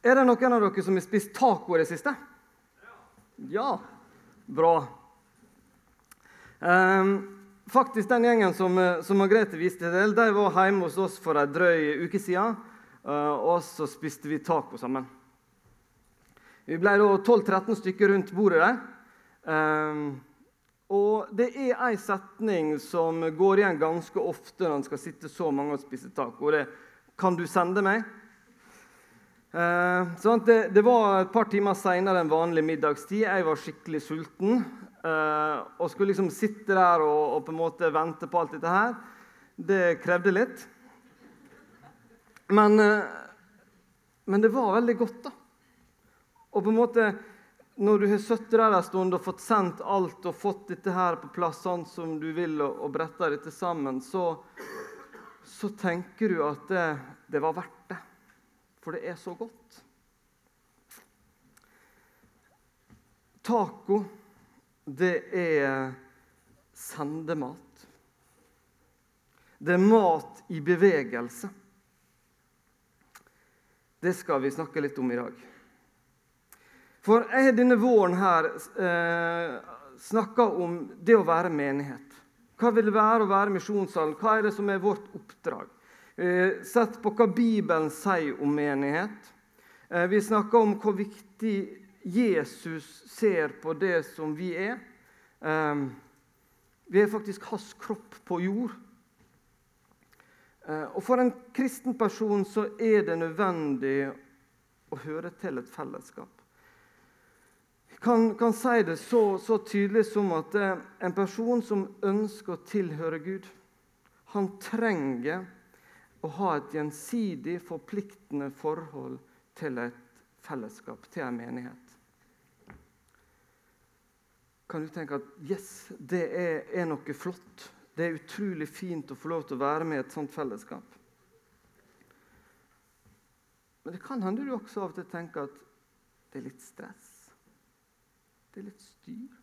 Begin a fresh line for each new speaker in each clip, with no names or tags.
Er det noen av dere som har spist taco i det siste? Ja. Bra. Um, faktisk Den gjengen som, som Margrethe viste til, de var hjemme hos oss for en drøy uke siden. Uh, og så spiste vi taco sammen. Vi ble da 12-13 stykker rundt bordet der. Um, og det er ei setning som går igjen ganske ofte når en skal sitte så mange og spise taco. Det er 'Kan du sende meg?' Uh, sånn det, det, var et par timer seinere enn vanlig middagstid. Jeg var skikkelig sulten. Eh, og skulle liksom sitte der og, og, på en måte vente på alt dette her. Det krevde litt. Men, eh, men det var veldig godt, da. Og på en måte, når du har sittet der en stund og fått sendt alt og fått dette her på plass sånn som du vil, og, og bretta dette sammen, så, så tenker du at det, det var verdt det. For det er så godt. Taco, det er sendemat. Det er mat i bevegelse. Det skal vi snakke litt om i dag. For jeg har denne våren her eh, snakka om det å være menighet. Hva vil det være å være misjonssalen? Hva er det som er vårt oppdrag? Eh, sett på hva Bibelen sier om menighet. Eh, vi snakker om hvor viktig Jesus ser på det som vi er. Eh, vi er faktisk hans kropp på jord. Og For en kristen person så er det nødvendig å høre til et fellesskap. Jeg kan, kan si det så, så, tydelig som at en person som ønsker å tilhøre Gud, han trenger å ha et gjensidig forpliktende forhold til et fellesskap, til en menighet. Kan du tenke at yes, det er, er noe flott? Det er utrolig fint å få lov til å være med i et sånt fellesskap. Men det kan hende du også av og til tenker at det er litt stress. Det er litt styr.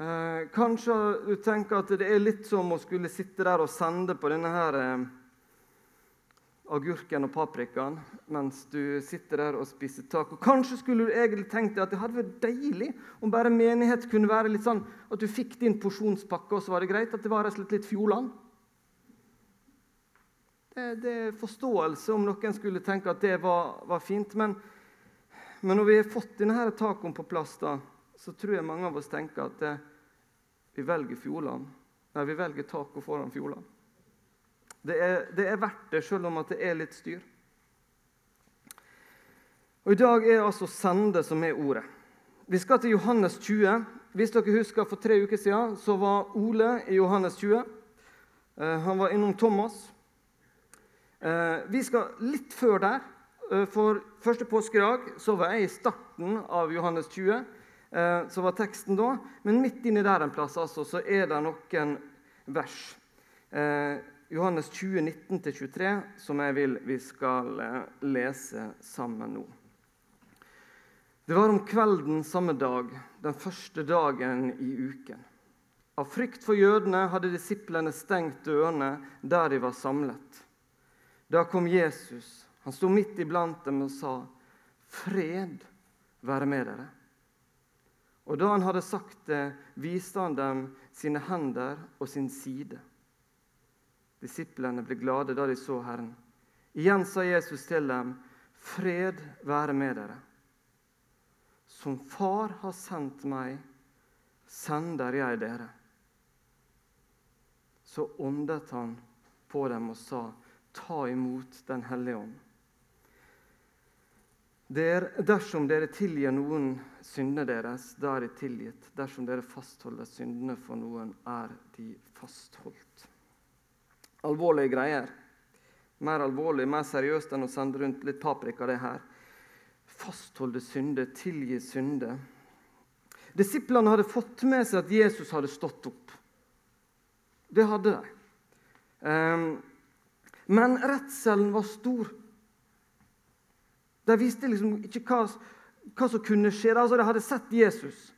Eh, kanskje du tenker at det er litt som å skulle sitte der og sende på denne her eh, agurken og paprikaen mens du sitter der og spiser taco. Kanskje skulle du egentlig tenkt deg at det hadde vært deilig om bare menighet kunne være litt sånn at du fikk din porsjonspakke, og så var det greit. At det var rett litt fjolene. Det, det, er forståelse om noen skulle tenke at det var, var fint. Men, men, når vi har fått denne tacoen på plass, da, så tror jeg mange av oss tenker at det, vi velger Fjordland. Nei, vi velger taco foran Fjordland. Det er, det er verdt det, selv om det er litt styr. Og I dag er altså 'sende' som er ordet. Vi skal til Johannes 20. Hvis dere husker For tre uker siden så var Ole i Johannes 20. Eh, han var innom Thomas. Eh, vi skal litt før der. Eh, for første påskedag så var jeg i starten av Johannes 20. Eh, så var teksten da. Men midt inni der en plass altså, så er det noen vers. Eh, Johannes 20, 19-23, som jeg vil vi skal eh, lese sammen nå. Det var om kvelden samme dag, den første dagen i uken. Av frykt for jødene hadde disiplene stengt dørene der de var samlet. Da kom Jesus. Han sto midt iblant dem og sa, 'Fred være med dere.' Og da han hadde sagt det, viste han dem sine hender og sin side. Disiplene ble glade da de så Herren. Igjen sa Jesus til dem, 'Fred være med dere.' Som Far har sendt meg, sender jeg dere. Så åndet han på dem og sa, 'Ta imot Den hellige ånd.' Der, dersom dere tilgir noen syndene deres, da er de tilgitt. Dersom dere fastholder syndene for noen, er de fastholdt. Alvorlige greier. Mer alvorlig, mer seriøst enn å sende rundt litt paprika. det her. Fastholde synder, tilgi synder. Disiplene hadde fått med seg at Jesus hadde stått opp. Det hadde de. Um, men redselen var stor. De visste liksom ikke hva, hva som kunne skje. Altså, de hadde sett Jesus.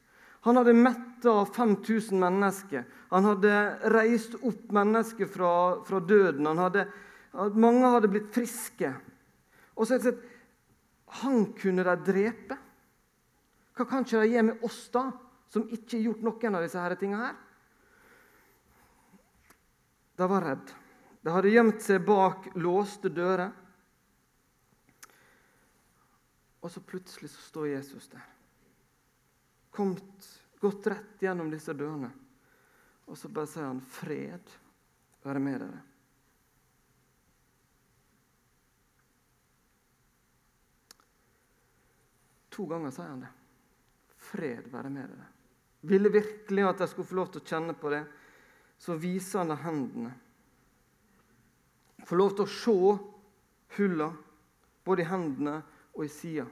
Han hadde metta 5000 mennesker. Han hadde reist opp mennesker fra, fra døden. Hadde, mange hadde blitt friske. Og så det sånn Han kunne de drepe. Hva kan ikke de gjøre med oss, da, som ikke har gjort noen av disse her tingene her? De var redd. De hadde gjemt seg bak låste dører. Og så plutselig så står Jesus der. Kommet, gått rett gjennom disse dørene. Og så bare sier han 'fred være med dere'. To ganger sier han det. Fred være med dere. Ville virkelig at de skulle få lov til å kjenne på det. Så viser han dem hendene. Få lov til å se hullene, både i hendene og i sida.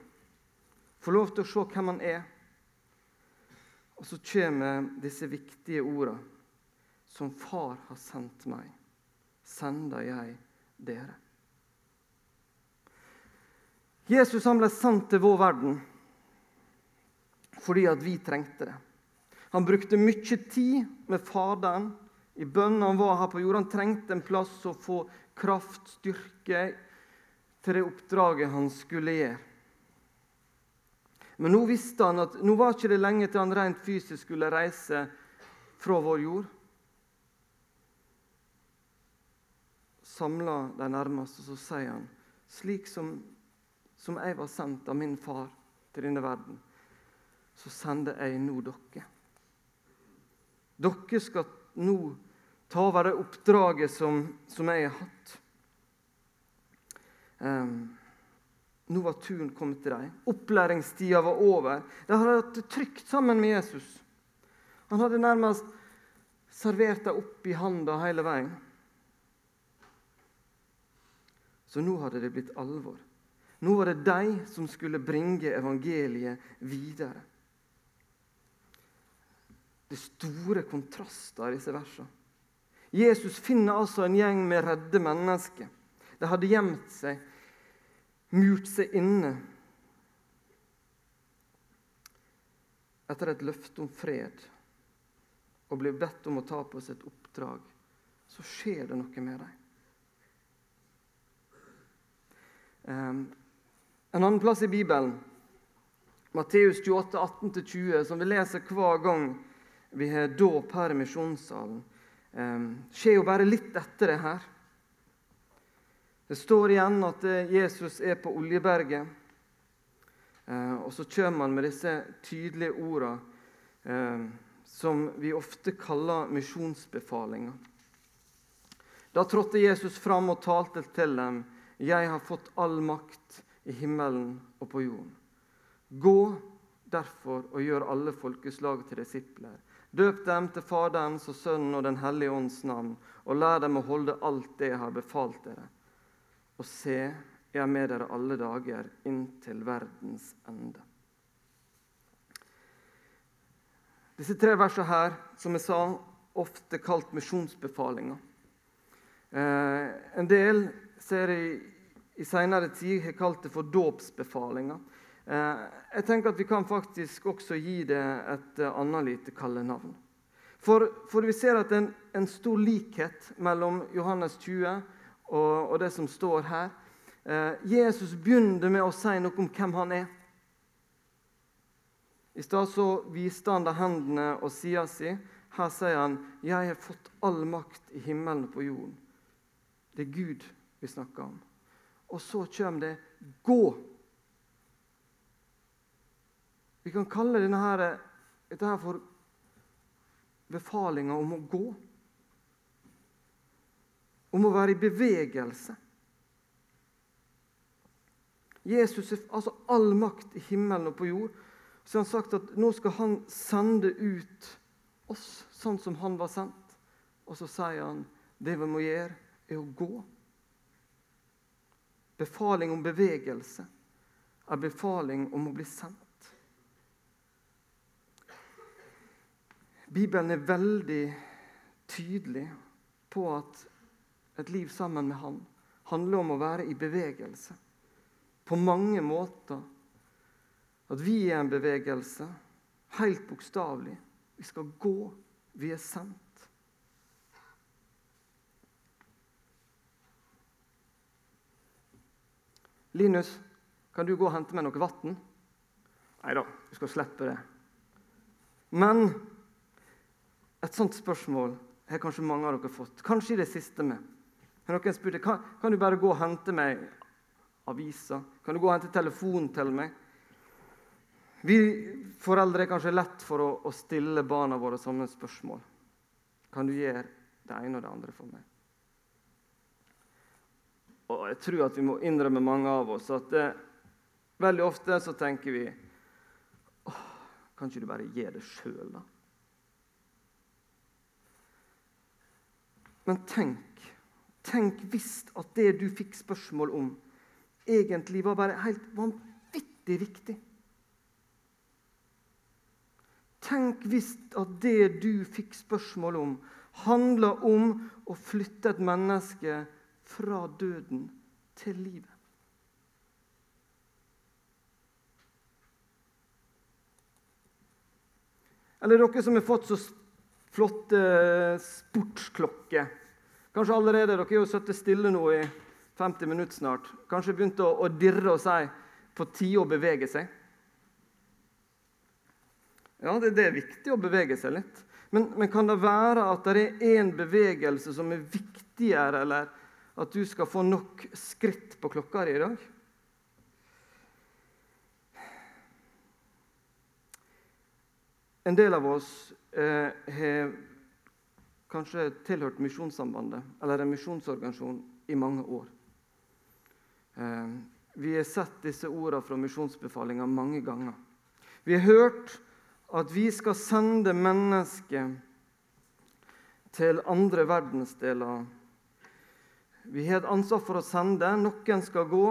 Få lov til å se hvem han er. Og så kommer disse viktige orda. Som Far har sendt meg, sender jeg dere. Jesus han ble sendt til vår verden fordi at vi trengte det. Han brukte mye tid med Faderen i bønnen Han var her på jorda. Han trengte en plass å få kraft, styrke, til det oppdraget han skulle gjøre. Men nå visste han at nå var ikke det lenge til han rent fysisk skulle reise fra vår jord. Samla de nærmeste, så sier han slik som, som jeg var sendt av min far til denne verden, så sender jeg nå dere. Dere skal nå ta over det oppdraget som, som jeg har hatt. Nå var turen kommet til dem. Opplæringstida var over. De hadde hatt det trygt sammen med Jesus. Han hadde nærmest servert dem opp i handa hele veien. Så nå hadde det blitt alvor. Nå var det de som skulle bringe evangeliet videre. Det er store kontraster i disse versene. Jesus finner altså en gjeng med redde mennesker. De hadde gjemt seg murt seg inne etter et løfte om fred og blir bedt om å ta på seg et oppdrag, så skjer det noe med dem. Um, en annen plass i Bibelen, Matteus 28, 18-20, som vi leser hver gang vi har dåp her i misjonssalen, um, skjer jo bare litt etter det her. Det står igjen at eh, Jesus er på Oljeberget. Eh, og så kommer han med disse tydelige ordene eh, som vi ofte kaller misjonsbefalinger. Da trådte Jesus fram og talte til dem. Jeg har fått all makt i himmelen og på jorden. Gå derfor og gjør alle folkeslag til disipler. Døp dem til Faderens og Sønnen og Den hellige ånds navn, og lær dem å holde alt det jeg har befalt dere og se, jeg er med dere alle dager inntil verdens ende. Disse tre versene her, som jeg sa, ofte kalt misjonsbefalinger. Eh, en del ser jeg i senere tid har kalt det for dåpsbefalinger. Eh, jeg tenker at vi kan faktisk også gi det et uh, annet lite kallenavn. For, for vi ser at det er en stor likhet mellom Johannes 20 og, og det som står her. Eh, Jesus begynner med å si noe om hvem han er. I stad så viste han da hendene og sida si. Her sier han 'Jeg har fått all makt i himmelen og på jorden'. Det er Gud vi snakker om. Og så kommer det 'gå'. Vi kan kalle denne her, dette her for befalinga om å gå om å være i bevegelse. Jesus har altså all makt i himmelen og på jord. Så har han sagt at nå skal han sende ut oss sånn som han var sendt. Og så sier han det vi må gjøre, er å gå. Befaling om bevegelse er befaling om å bli sendt. Bibelen er veldig tydelig på at et liv sammen med Han handler om å være i bevegelse. På mange måter. At vi er en bevegelse, helt bokstavelig. Vi skal gå. Vi er sendt. 'Linus, kan du gå og hente meg noe vann?' Nei da, du skal slippe det. Men et sånt spørsmål har kanskje mange av dere fått. Kanskje i det siste med. Har noen spurte kan, kan du bare gå og hente meg aviser. Kan du gå og hente telefonen til meg? Vi foreldre er kanskje lett for å, å stille barna våre sånne spørsmål. Kan du gjøre det ene og det andre for meg? Og jeg tror at vi må innrømme, mange av oss, at det, veldig ofte så tenker vi åh, Kan ikke du bare gjøre det sjøl, da? Men tenk, tenk hvis at det du fikk spørsmål om, egentlig var bare helt vanvittig viktig. Tenk hvis at det du fikk spørsmål om, handla om å flytte et menneske fra døden til livet. Eller dere som har fått så flotte sportsklokker. Kanskje allerede dere har sittet stille nå i 50 minutter snart. Kanskje begynt å, å dirre og si på tide å bevege seg. Ja, det, det, er viktig å bevege seg litt. Men, men kan det være at det er én bevegelse som er viktigere, eller at du skal få nok skritt på klokka di i dag? En del av oss eh, har kanskje tilhørt Misjonssambandet eller en misjonsorganisasjon i mange år. Eh, vi har sett disse ordene fra misjonsbefalinga mange ganger. Vi har hørt at vi skal sende mennesker til andre verdensdeler vi har et ansvar for å sende. Noen skal gå,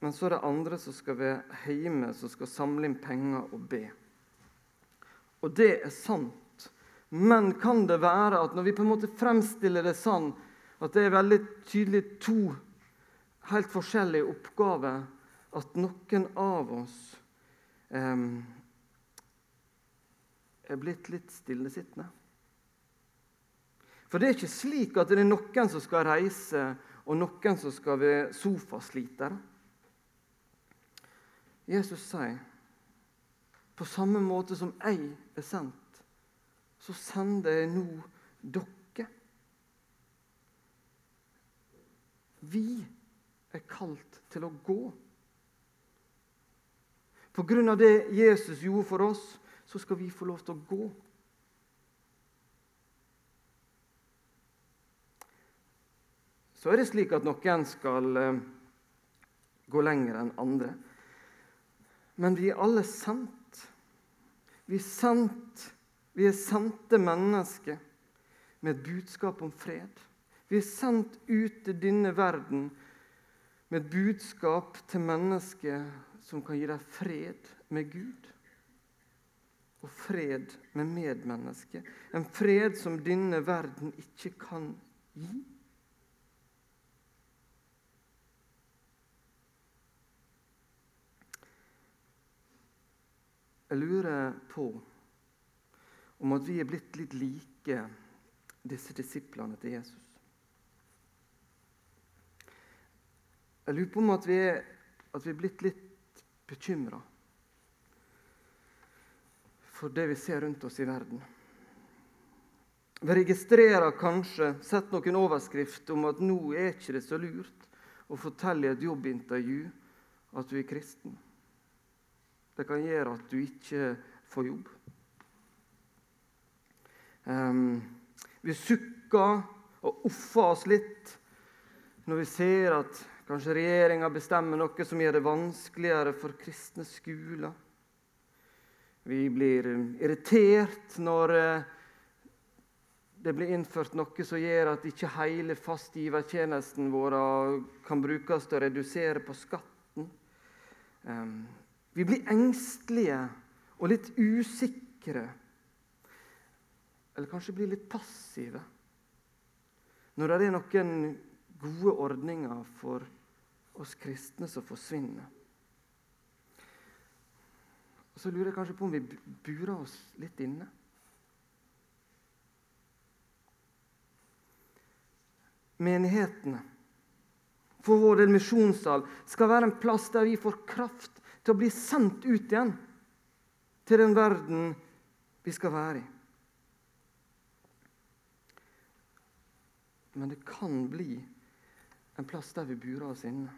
men så er det andre som skal være hjemme, som skal samle inn penger og be. Og det er sant. Men kan det være at når vi på en måte fremstiller det sånn, at det er veldig tydelig to helt forskjellige oppgaver, at noen av oss eh, er blitt litt stillesittende? For det er ikke slik at det er noen som skal reise, og noen som skal være sofaslitere. Jesus sier på samme måte som jeg er sendt, så sender jeg nå dere. Vi er kalt til å gå. På grunn av det Jesus gjorde for oss, så skal vi få lov til å gå. så er det slik at noen skal eh, gå lenger enn andre. Men vi er alle sendt. Vi er sendt. Vi er sendte mennesker med et budskap om fred. Vi er sendt ut til denne verden med et budskap til mennesker som kan gi deg fred med Gud. Og fred med medmennesket. En fred som denne verden ikke kan gi. Jeg lurer på om at vi er blitt litt like disse disiplene til Jesus. Jeg lurer på om at vi er, at vi er blitt litt bekymra for det vi ser rundt oss i verden. Vi registrerer kanskje, sett noen overskrifter om at nå er ikke det så lurt å fortelle i et jobbintervju at du er kristen. Det kan gjøre at du ikke får jobb. Um, vi sukker og offer oss litt når vi ser at kanskje regjeringa bestemmer noe som gjør det vanskeligere for kristne skoler. Vi blir irritert når eh, det blir innført noe som gjør at ikke hele fastgivertjenesten vår kan brukes til å redusere på skatten. Um, vi blir engstelige og litt usikre. Eller kanskje blir litt passive. Når det er noen gode ordninger for oss kristne som forsvinner. Og Så lurer jeg kanskje på om vi burer oss litt inne. Menighetene for vår del misjonssal, skal være en plass der vi får kraft til å bli sendt ut igjen til den verden vi skal være i. Men det kan bli en plass der vi burer oss inne.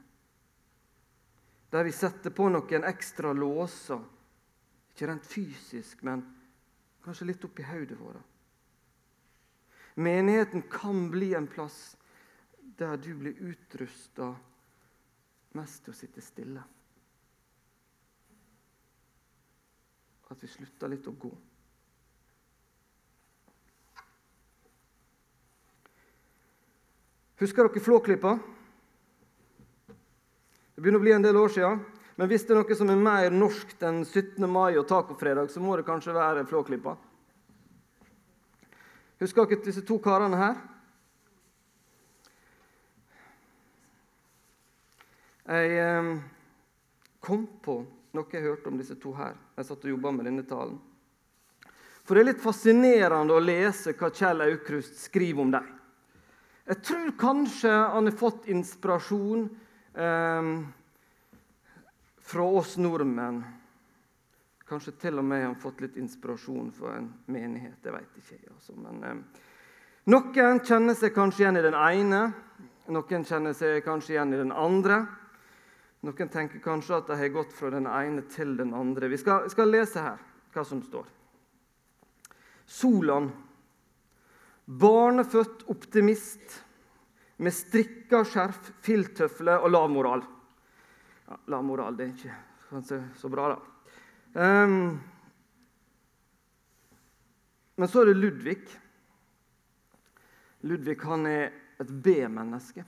Der vi setter på noen ekstra låser. Ikke rent fysisk, men kanskje litt oppi hodet vårt. Menigheten kan bli en plass der du blir utrusta mest til å sitte stille. At vi slutter litt å gå. Husker dere Flåklypa? Det begynner å bli en del år siden. Men hvis det er noe som er mer norsk enn 17. mai og tacofredag, så må det kanskje være Flåklypa. Husker dere disse to karene her? Jeg eh, kom på noe jeg hørte om disse to her. Jeg satt og jobba med denne talen. For det er litt fascinerende å lese hva Kjell Aukrust skriver om dem. Jeg tror kanskje han har fått inspirasjon eh, fra oss nordmenn. Kanskje til og med han har fått litt inspirasjon fra en menighet. Jeg vet ikke. Altså. Men eh, noen kjenner seg kanskje igjen i den ene, noen kjenner seg kanskje igjen i den andre. Noen tenker kanskje at de har gått fra den ene til den andre. Vi skal, skal lese her hva som står. Solan, barnefødt optimist med strikka skjerf, filttøfler og lav moral. Ja, lav moral det er ikke kanskje så bra, da. Um, men så er det Ludvig. Ludvig han er et B-menneske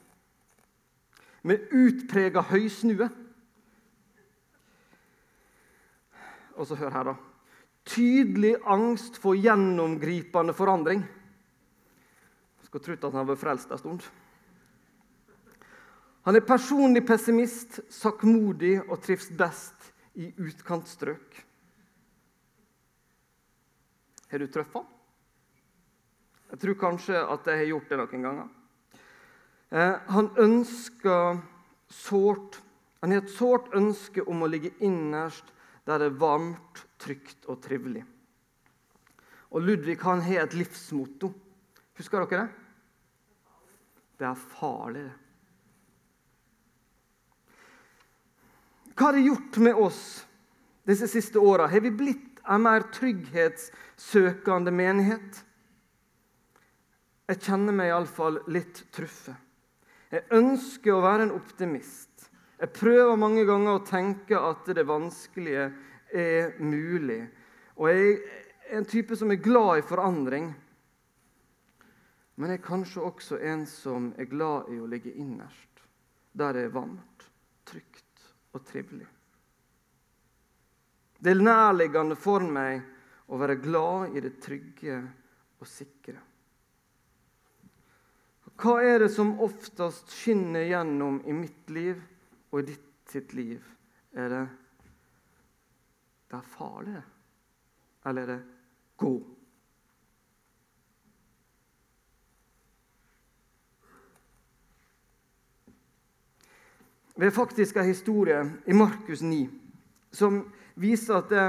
med utprega høysnue. Og så hør her, da. Tydelig angst for gjennomgripende forandring. Skulle trodd at han var frelst en stund. Han er personlig pessimist, sakkmodig og trives best i utkantstrøk. Har du truffet ham? Jeg tror kanskje at jeg har gjort det noen ganger. Eh, han ønsker sårt Han har et sårt ønske om å ligge innerst der det er varmt, trygt og trivelig. Og Ludvig han har et livsmotto. Husker dere det? Det er farlig. Hva har det gjort med oss disse siste åra? Har vi blitt en mer trygghetssøkende menighet? Jeg kjenner meg iallfall litt truffet. Jeg ønsker å være en optimist. Jeg prøver mange ganger å tenke at det vanskelige er mulig. Og jeg er en type som er glad i forandring. Men jeg er kanskje også en som er glad i å ligge innerst, der det er varmt, trygt og trivelig. Det er nærliggende for meg å være glad i det trygge og sikre. Hva er det som oftest skinner gjennom i mitt liv og i ditt sitt liv? Er det det er farlig, eller er det gå? Vi har faktisk en historie i Markus 9 som viser at det,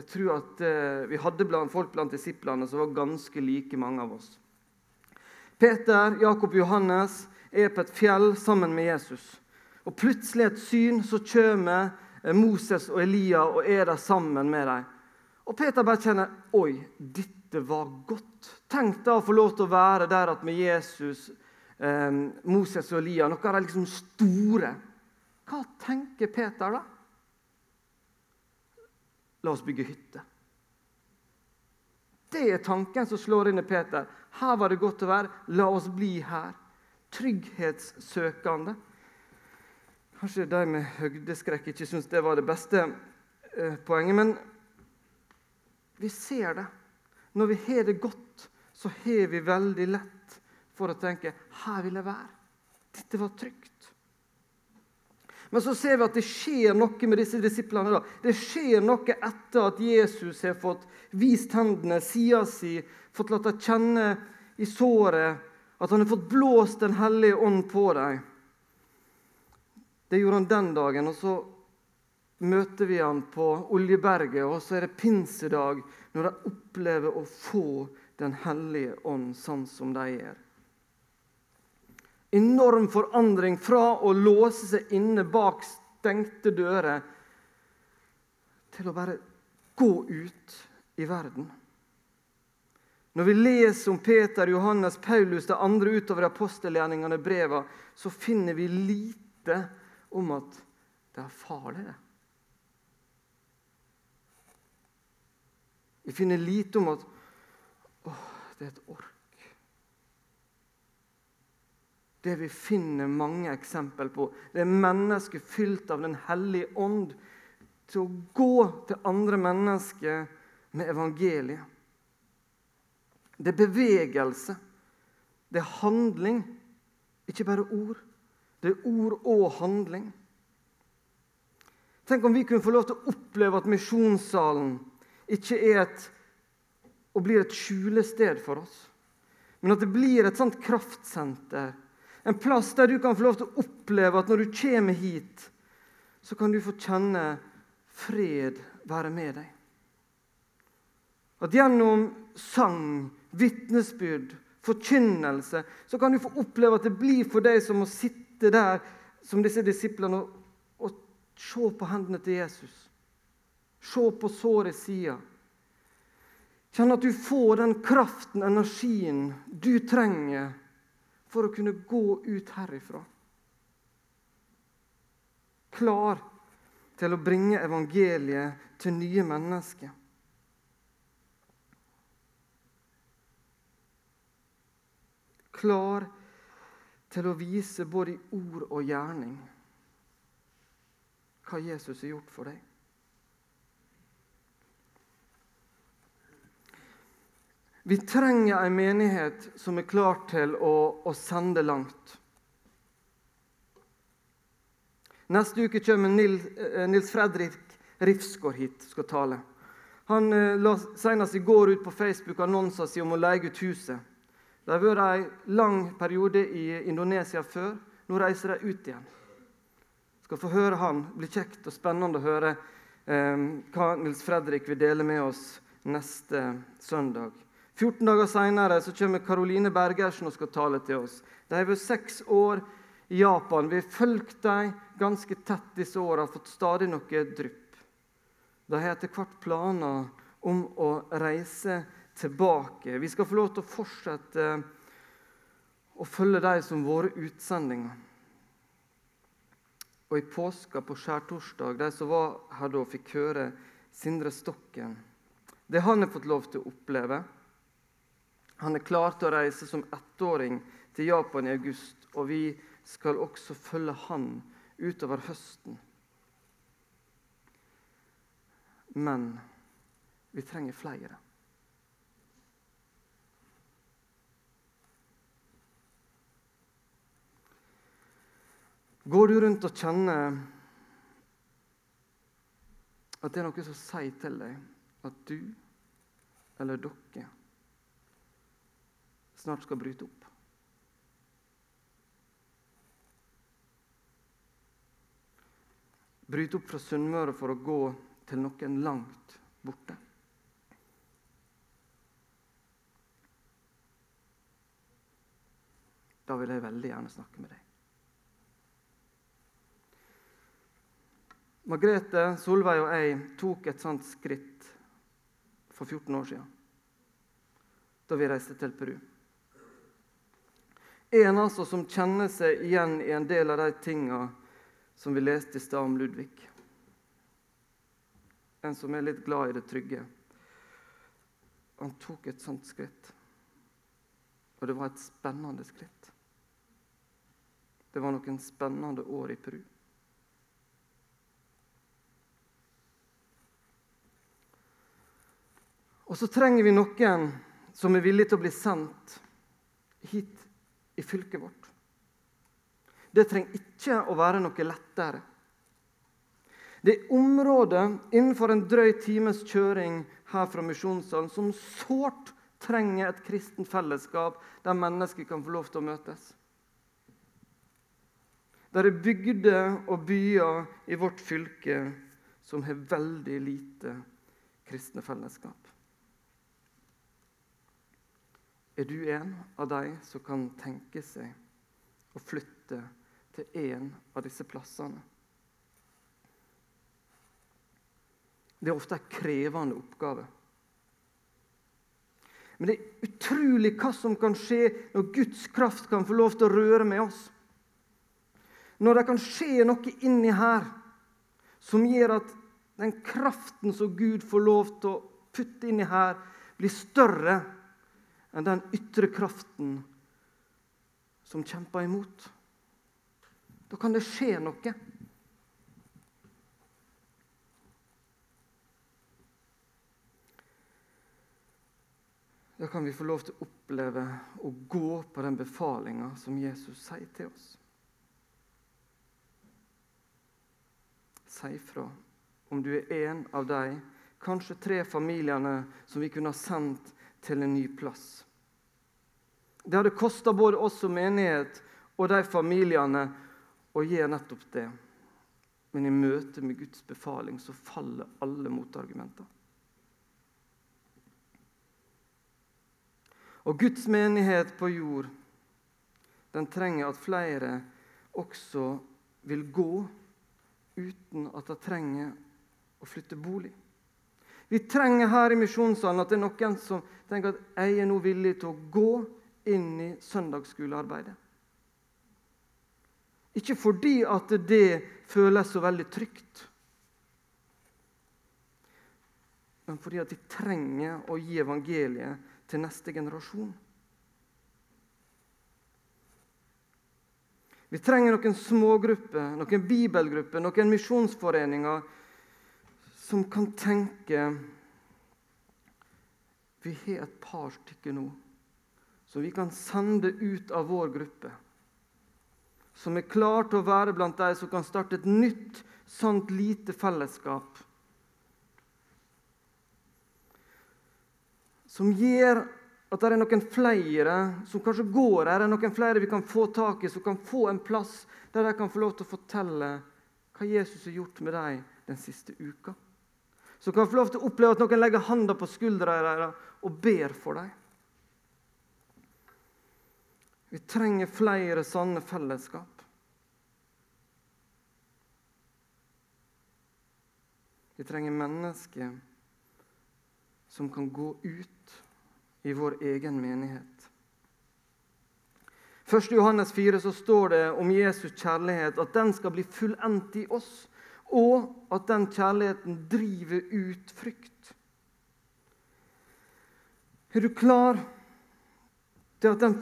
jeg tror at eh, vi hadde blant folk blant disiplene som var ganske like mange av oss. Peter, Jakob og Johannes er på et fjell sammen med Jesus. Og Plutselig et syn, så kommer eh, Moses og Elia og er der sammen med dem. Og Peter bare kjenner Oi, dette var godt. Tenk da å få lov til å være der med Jesus, eh, Moses og Elia, noe av det liksom store. Hva tenker Peter da? La oss bygge hytte. Det er tanken som slår inn i Peter. Her var det godt å være. La oss bli her. Trygghetssøkende. Kanskje de med høydeskrekk ikke syns det var det beste eh, poenget, men vi ser det. Når vi har det godt, så har vi veldig lett for å tenke 'her vil jeg være'. Dette var trygt. Men så ser vi at det skjer noe med disse disiplene. da. Det skjer noe etter at Jesus har fått vist hendene, sida si, fått latt dem kjenne i såret At han har fått blåst Den hellige ånd på dem. Det gjorde han den dagen. og så møter vi han på Oljeberget, og så er det pinsedag, når de opplever å få Den hellige ånd sånn som de gjør. Enorm forandring fra å låse seg inne bak stengte dører til å bare gå ut i verden. Når vi leser om Peter, Johannes, Paulus, de andre utover apostelgjerningene, breva, så finner vi lite om at det er farlig. Vi finner lite om at å, det er et ork. Det vi finner mange eksempel på, det er mennesker fylt av Den hellige ånd til å gå til andre mennesker med evangeliet. Det er bevegelse. Det er handling, ikke bare ord. Det er ord og handling. Tenk om vi kunne få lov til å oppleve at misjonssalen ikke er et, og blir et skjulested for oss, men at det blir et sånt kraftsenter. En plass der du kan få lov til å oppleve at når du kommer hit, så kan du få kjenne fred være med deg. At gjennom sang, vitnesbyrd, forkynnelse, så kan du få oppleve at det blir for deg som å sitte der som disse disiplene og, og se på hendene til Jesus. Se på såret sida. Kjenn at du får den kraften, energien, du trenger for å kunne gå ut herifra. Klar til å bringe evangeliet til nye mennesker. Klar til å vise både i ord og gjerning hva Jesus har gjort for deg. Vi trenger en menighet som er klar til å, å sende langt. Neste uke kommer Nils, eh, Nils Fredrik Rifsgaard hit skal tale. Han eh, la senest i går ut på Facebook annonser si om å leie ut huset. Det har vært en lang periode i Indonesia før. Nå reiser de ut igjen. Skal få høre han. Det blir kjekt og spennende å høre eh, hva Nils Fredrik vil dele med oss neste søndag. 14 dager seinere kommer Karoline Bergersen og skal tale til oss. De har vært seks år i Japan. Vi har fulgt dem ganske tett disse åra og fått stadig noe drypp. De har etter hvert planer om å reise tilbake. Vi skal få lov til å fortsette å følge dem som våre utsendinger. Og i påska, på skjærtorsdag, de som var her da, fikk høre Sindre Stokken. Det han har fått lov til å oppleve. Han er klar til å reise som ettåring til Japan i august, og vi skal også følge han utover høsten. Men vi trenger flere. Går du rundt og kjenner at det er noe som sier til deg at du eller dere snart skal bryte opp. Bryte opp fra Sunnmøre for å gå til noen langt borte. Da vil jeg veldig gjerne snakke med deg. Margrethe, Solveig og jeg tok et sånt skritt for 14 år siden da vi reiste til Peru. En altså som kjenner seg igjen i en del av de tinga som vi leste i stad om Ludvig. En som er litt glad i det trygge. Han tok et sånt skritt. Og det var et spennende skritt. Det var noen spennende år i Peru. Og så trenger vi noen som er villig til å bli sendt hit i fylket vårt. Det trenger ikke å være noe lettere. Det er områder innenfor en drøy times kjøring her fra Misjonssalen som sårt trenger et kristent fellesskap der mennesker kan få lov til å møtes. Der er bygder og byer i vårt fylke som har veldig lite kristne fellesskap. Er du en av de som kan tenke seg å flytte til en av disse plassene? Det er ofte en krevende oppgave. Men det er utrolig hva som kan skje når Guds kraft kan få lov til å røre med oss. Når det kan skje noe inni her som gjør at den kraften som Gud får lov til å putte inni her, blir større enn den ytre kraften som kjemper imot. Da kan det skje noe. Da kan vi få lov til å oppleve å gå på den befalinga som Jesus sier til oss. Si fra om du er en av de kanskje tre familiene som vi kunne ha sendt til en ny plass. Det hadde kosta både oss som menighet og de familiene å gjøre nettopp det. Men i møte med Guds befaling så faller alle motargumenter. Og Guds menighet på jord den trenger at flere også vil gå uten at de trenger å flytte bolig. Vi trenger her i misjonssalen at det er noen som tenker at jeg er nå villig til å gå inn i søndagsskolearbeidet. Ikke fordi at det føles så veldig trygt, men fordi at de trenger å gi evangeliet til neste generasjon. Vi trenger noen smågrupper, noen bibelgrupper, noen misjonsforeninger som kan tenke Vi har et par stykker nå som vi kan sende ut av vår gruppe. Som er klar til å være blant de som kan starte et nytt, sant lite fellesskap som gjør at det er noen flere som kanskje går her, er noen flere vi kan få tak i, som kan få en plass der de kan få lov til å fortelle hva Jesus har gjort med dem den siste uka. Som kan få lov til å oppleve at noen legger handa på skuldra deres og ber for dem. Vi trenger flere sanne fellesskap. Vi trenger mennesker som kan gå ut i vår egen menighet. I Johannes 4 så står det om Jesus kjærlighet at den skal bli fullendt i oss, og at den kjærligheten driver ut frykt. Er du klar til at den,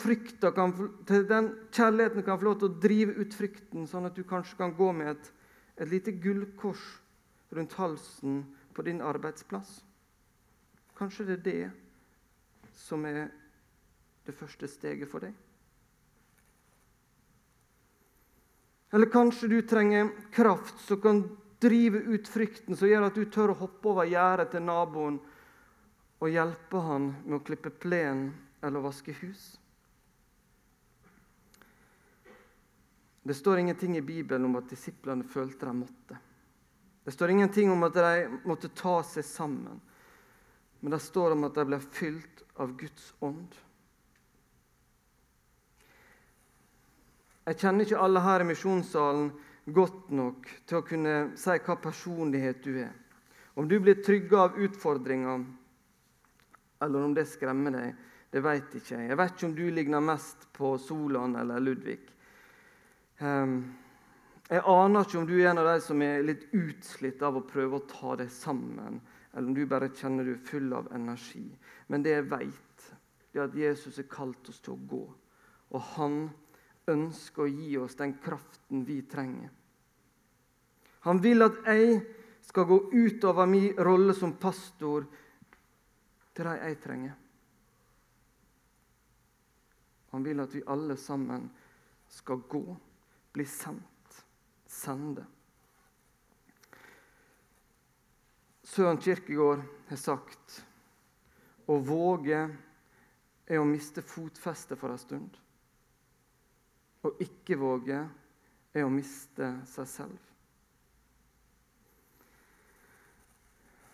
kan, til den kjærligheten kan få lov til å drive ut frykten, sånn at du kanskje kan gå med et, et lite gullkors rundt halsen på din arbeidsplass? Kanskje det er det som er det første steget for deg? Eller kanskje du trenger kraft som kan drive ut frykten, som gjør at du tør å hoppe over gjerdet til naboen og hjelpe han med å klippe plen eller vaske hus. Det står ingenting i Bibelen om at disiplene følte de måtte. Det står ingenting om at de måtte ta seg sammen. Men det står om at de ble fylt av Guds ånd. Jeg kjenner ikke alle her i misjonssalen godt nok til å kunne si hva personlighet du er. Om du blir trygga av utfordringer, eller om det skremmer deg, det vet ikke jeg. Jeg vet ikke om du ligner mest på Solan eller Ludvig. Ehm, jeg aner ikke om du er en av de som er litt utslitt av å prøve å ta deg sammen eller om du bare kjenner du er full av energi. Men det jeg vet, er at Jesus har kalt oss til å gå. Og han ønsker å gi oss den kraften vi trenger. Han vil at jeg skal gå utover min rolle som pastor til de jeg trenger. Han vil at vi alle sammen skal gå, bli sendt, sende. Søren Kirkegård har sagt å våge er å miste fotfestet for en stund. Å ikke våge er å miste seg selv.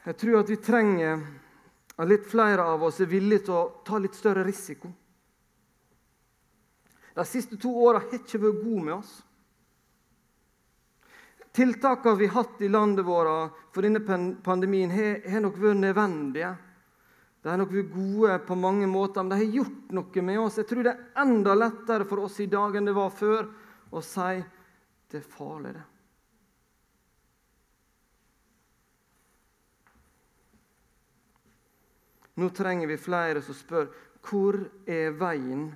Jeg tror at vi trenger at litt flere av oss er villige til å ta litt større risiko. De siste to åra har ikke vært gode med oss. Tiltakene vi har hatt i landet vårt for denne pandemien, har nok vært nødvendige. De har nok vært gode på mange måter, men de har gjort noe med oss. Jeg tror det er enda lettere for oss i dag enn det var før å si det er farlig, det. Nå trenger vi flere som spør hvor er veien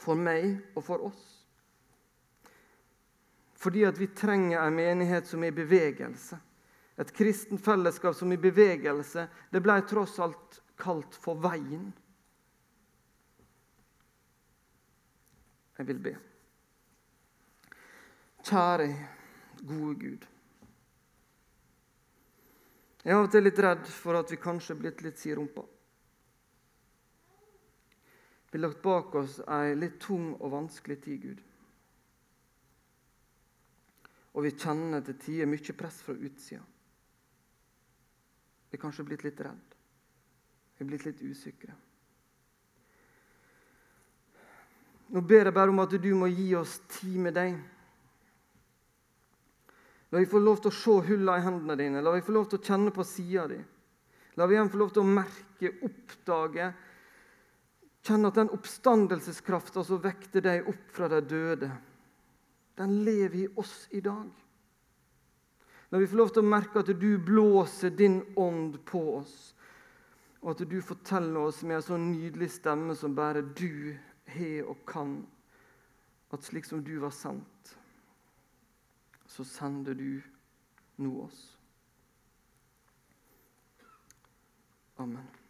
for meg og for oss? Fordi at vi trenger en menighet som er i bevegelse. Et kristent fellesskap som i bevegelse. Det ble tross alt kalt for Veien. Jeg vil be. Kjære, gode Gud. Jeg er av og til litt redd for at vi kanskje er blitt litt siderumpa. Vi har lagt bak oss ei litt tung og vanskelig tid, Gud. Og vi kjenner til tider mye press fra utsida. Vi er kanskje blitt litt redd. Vi er blitt litt usikre. Nå ber jeg bare om at du må gi oss tid med deg. La vi få lov til å se hullene i hendene dine. La vi få lov til å kjenne på sida di. La vi igjen få lov til å merke, oppdage, kjenne at den oppstandelseskrafta som vekter deg opp fra de døde, den lever i oss i dag. La vi får lov til å merke at du blåser din ånd på oss, og at du forteller oss med en sånn nydelig stemme som bare du har og kan, at slik som du var sendt så sender du nå oss. Amen.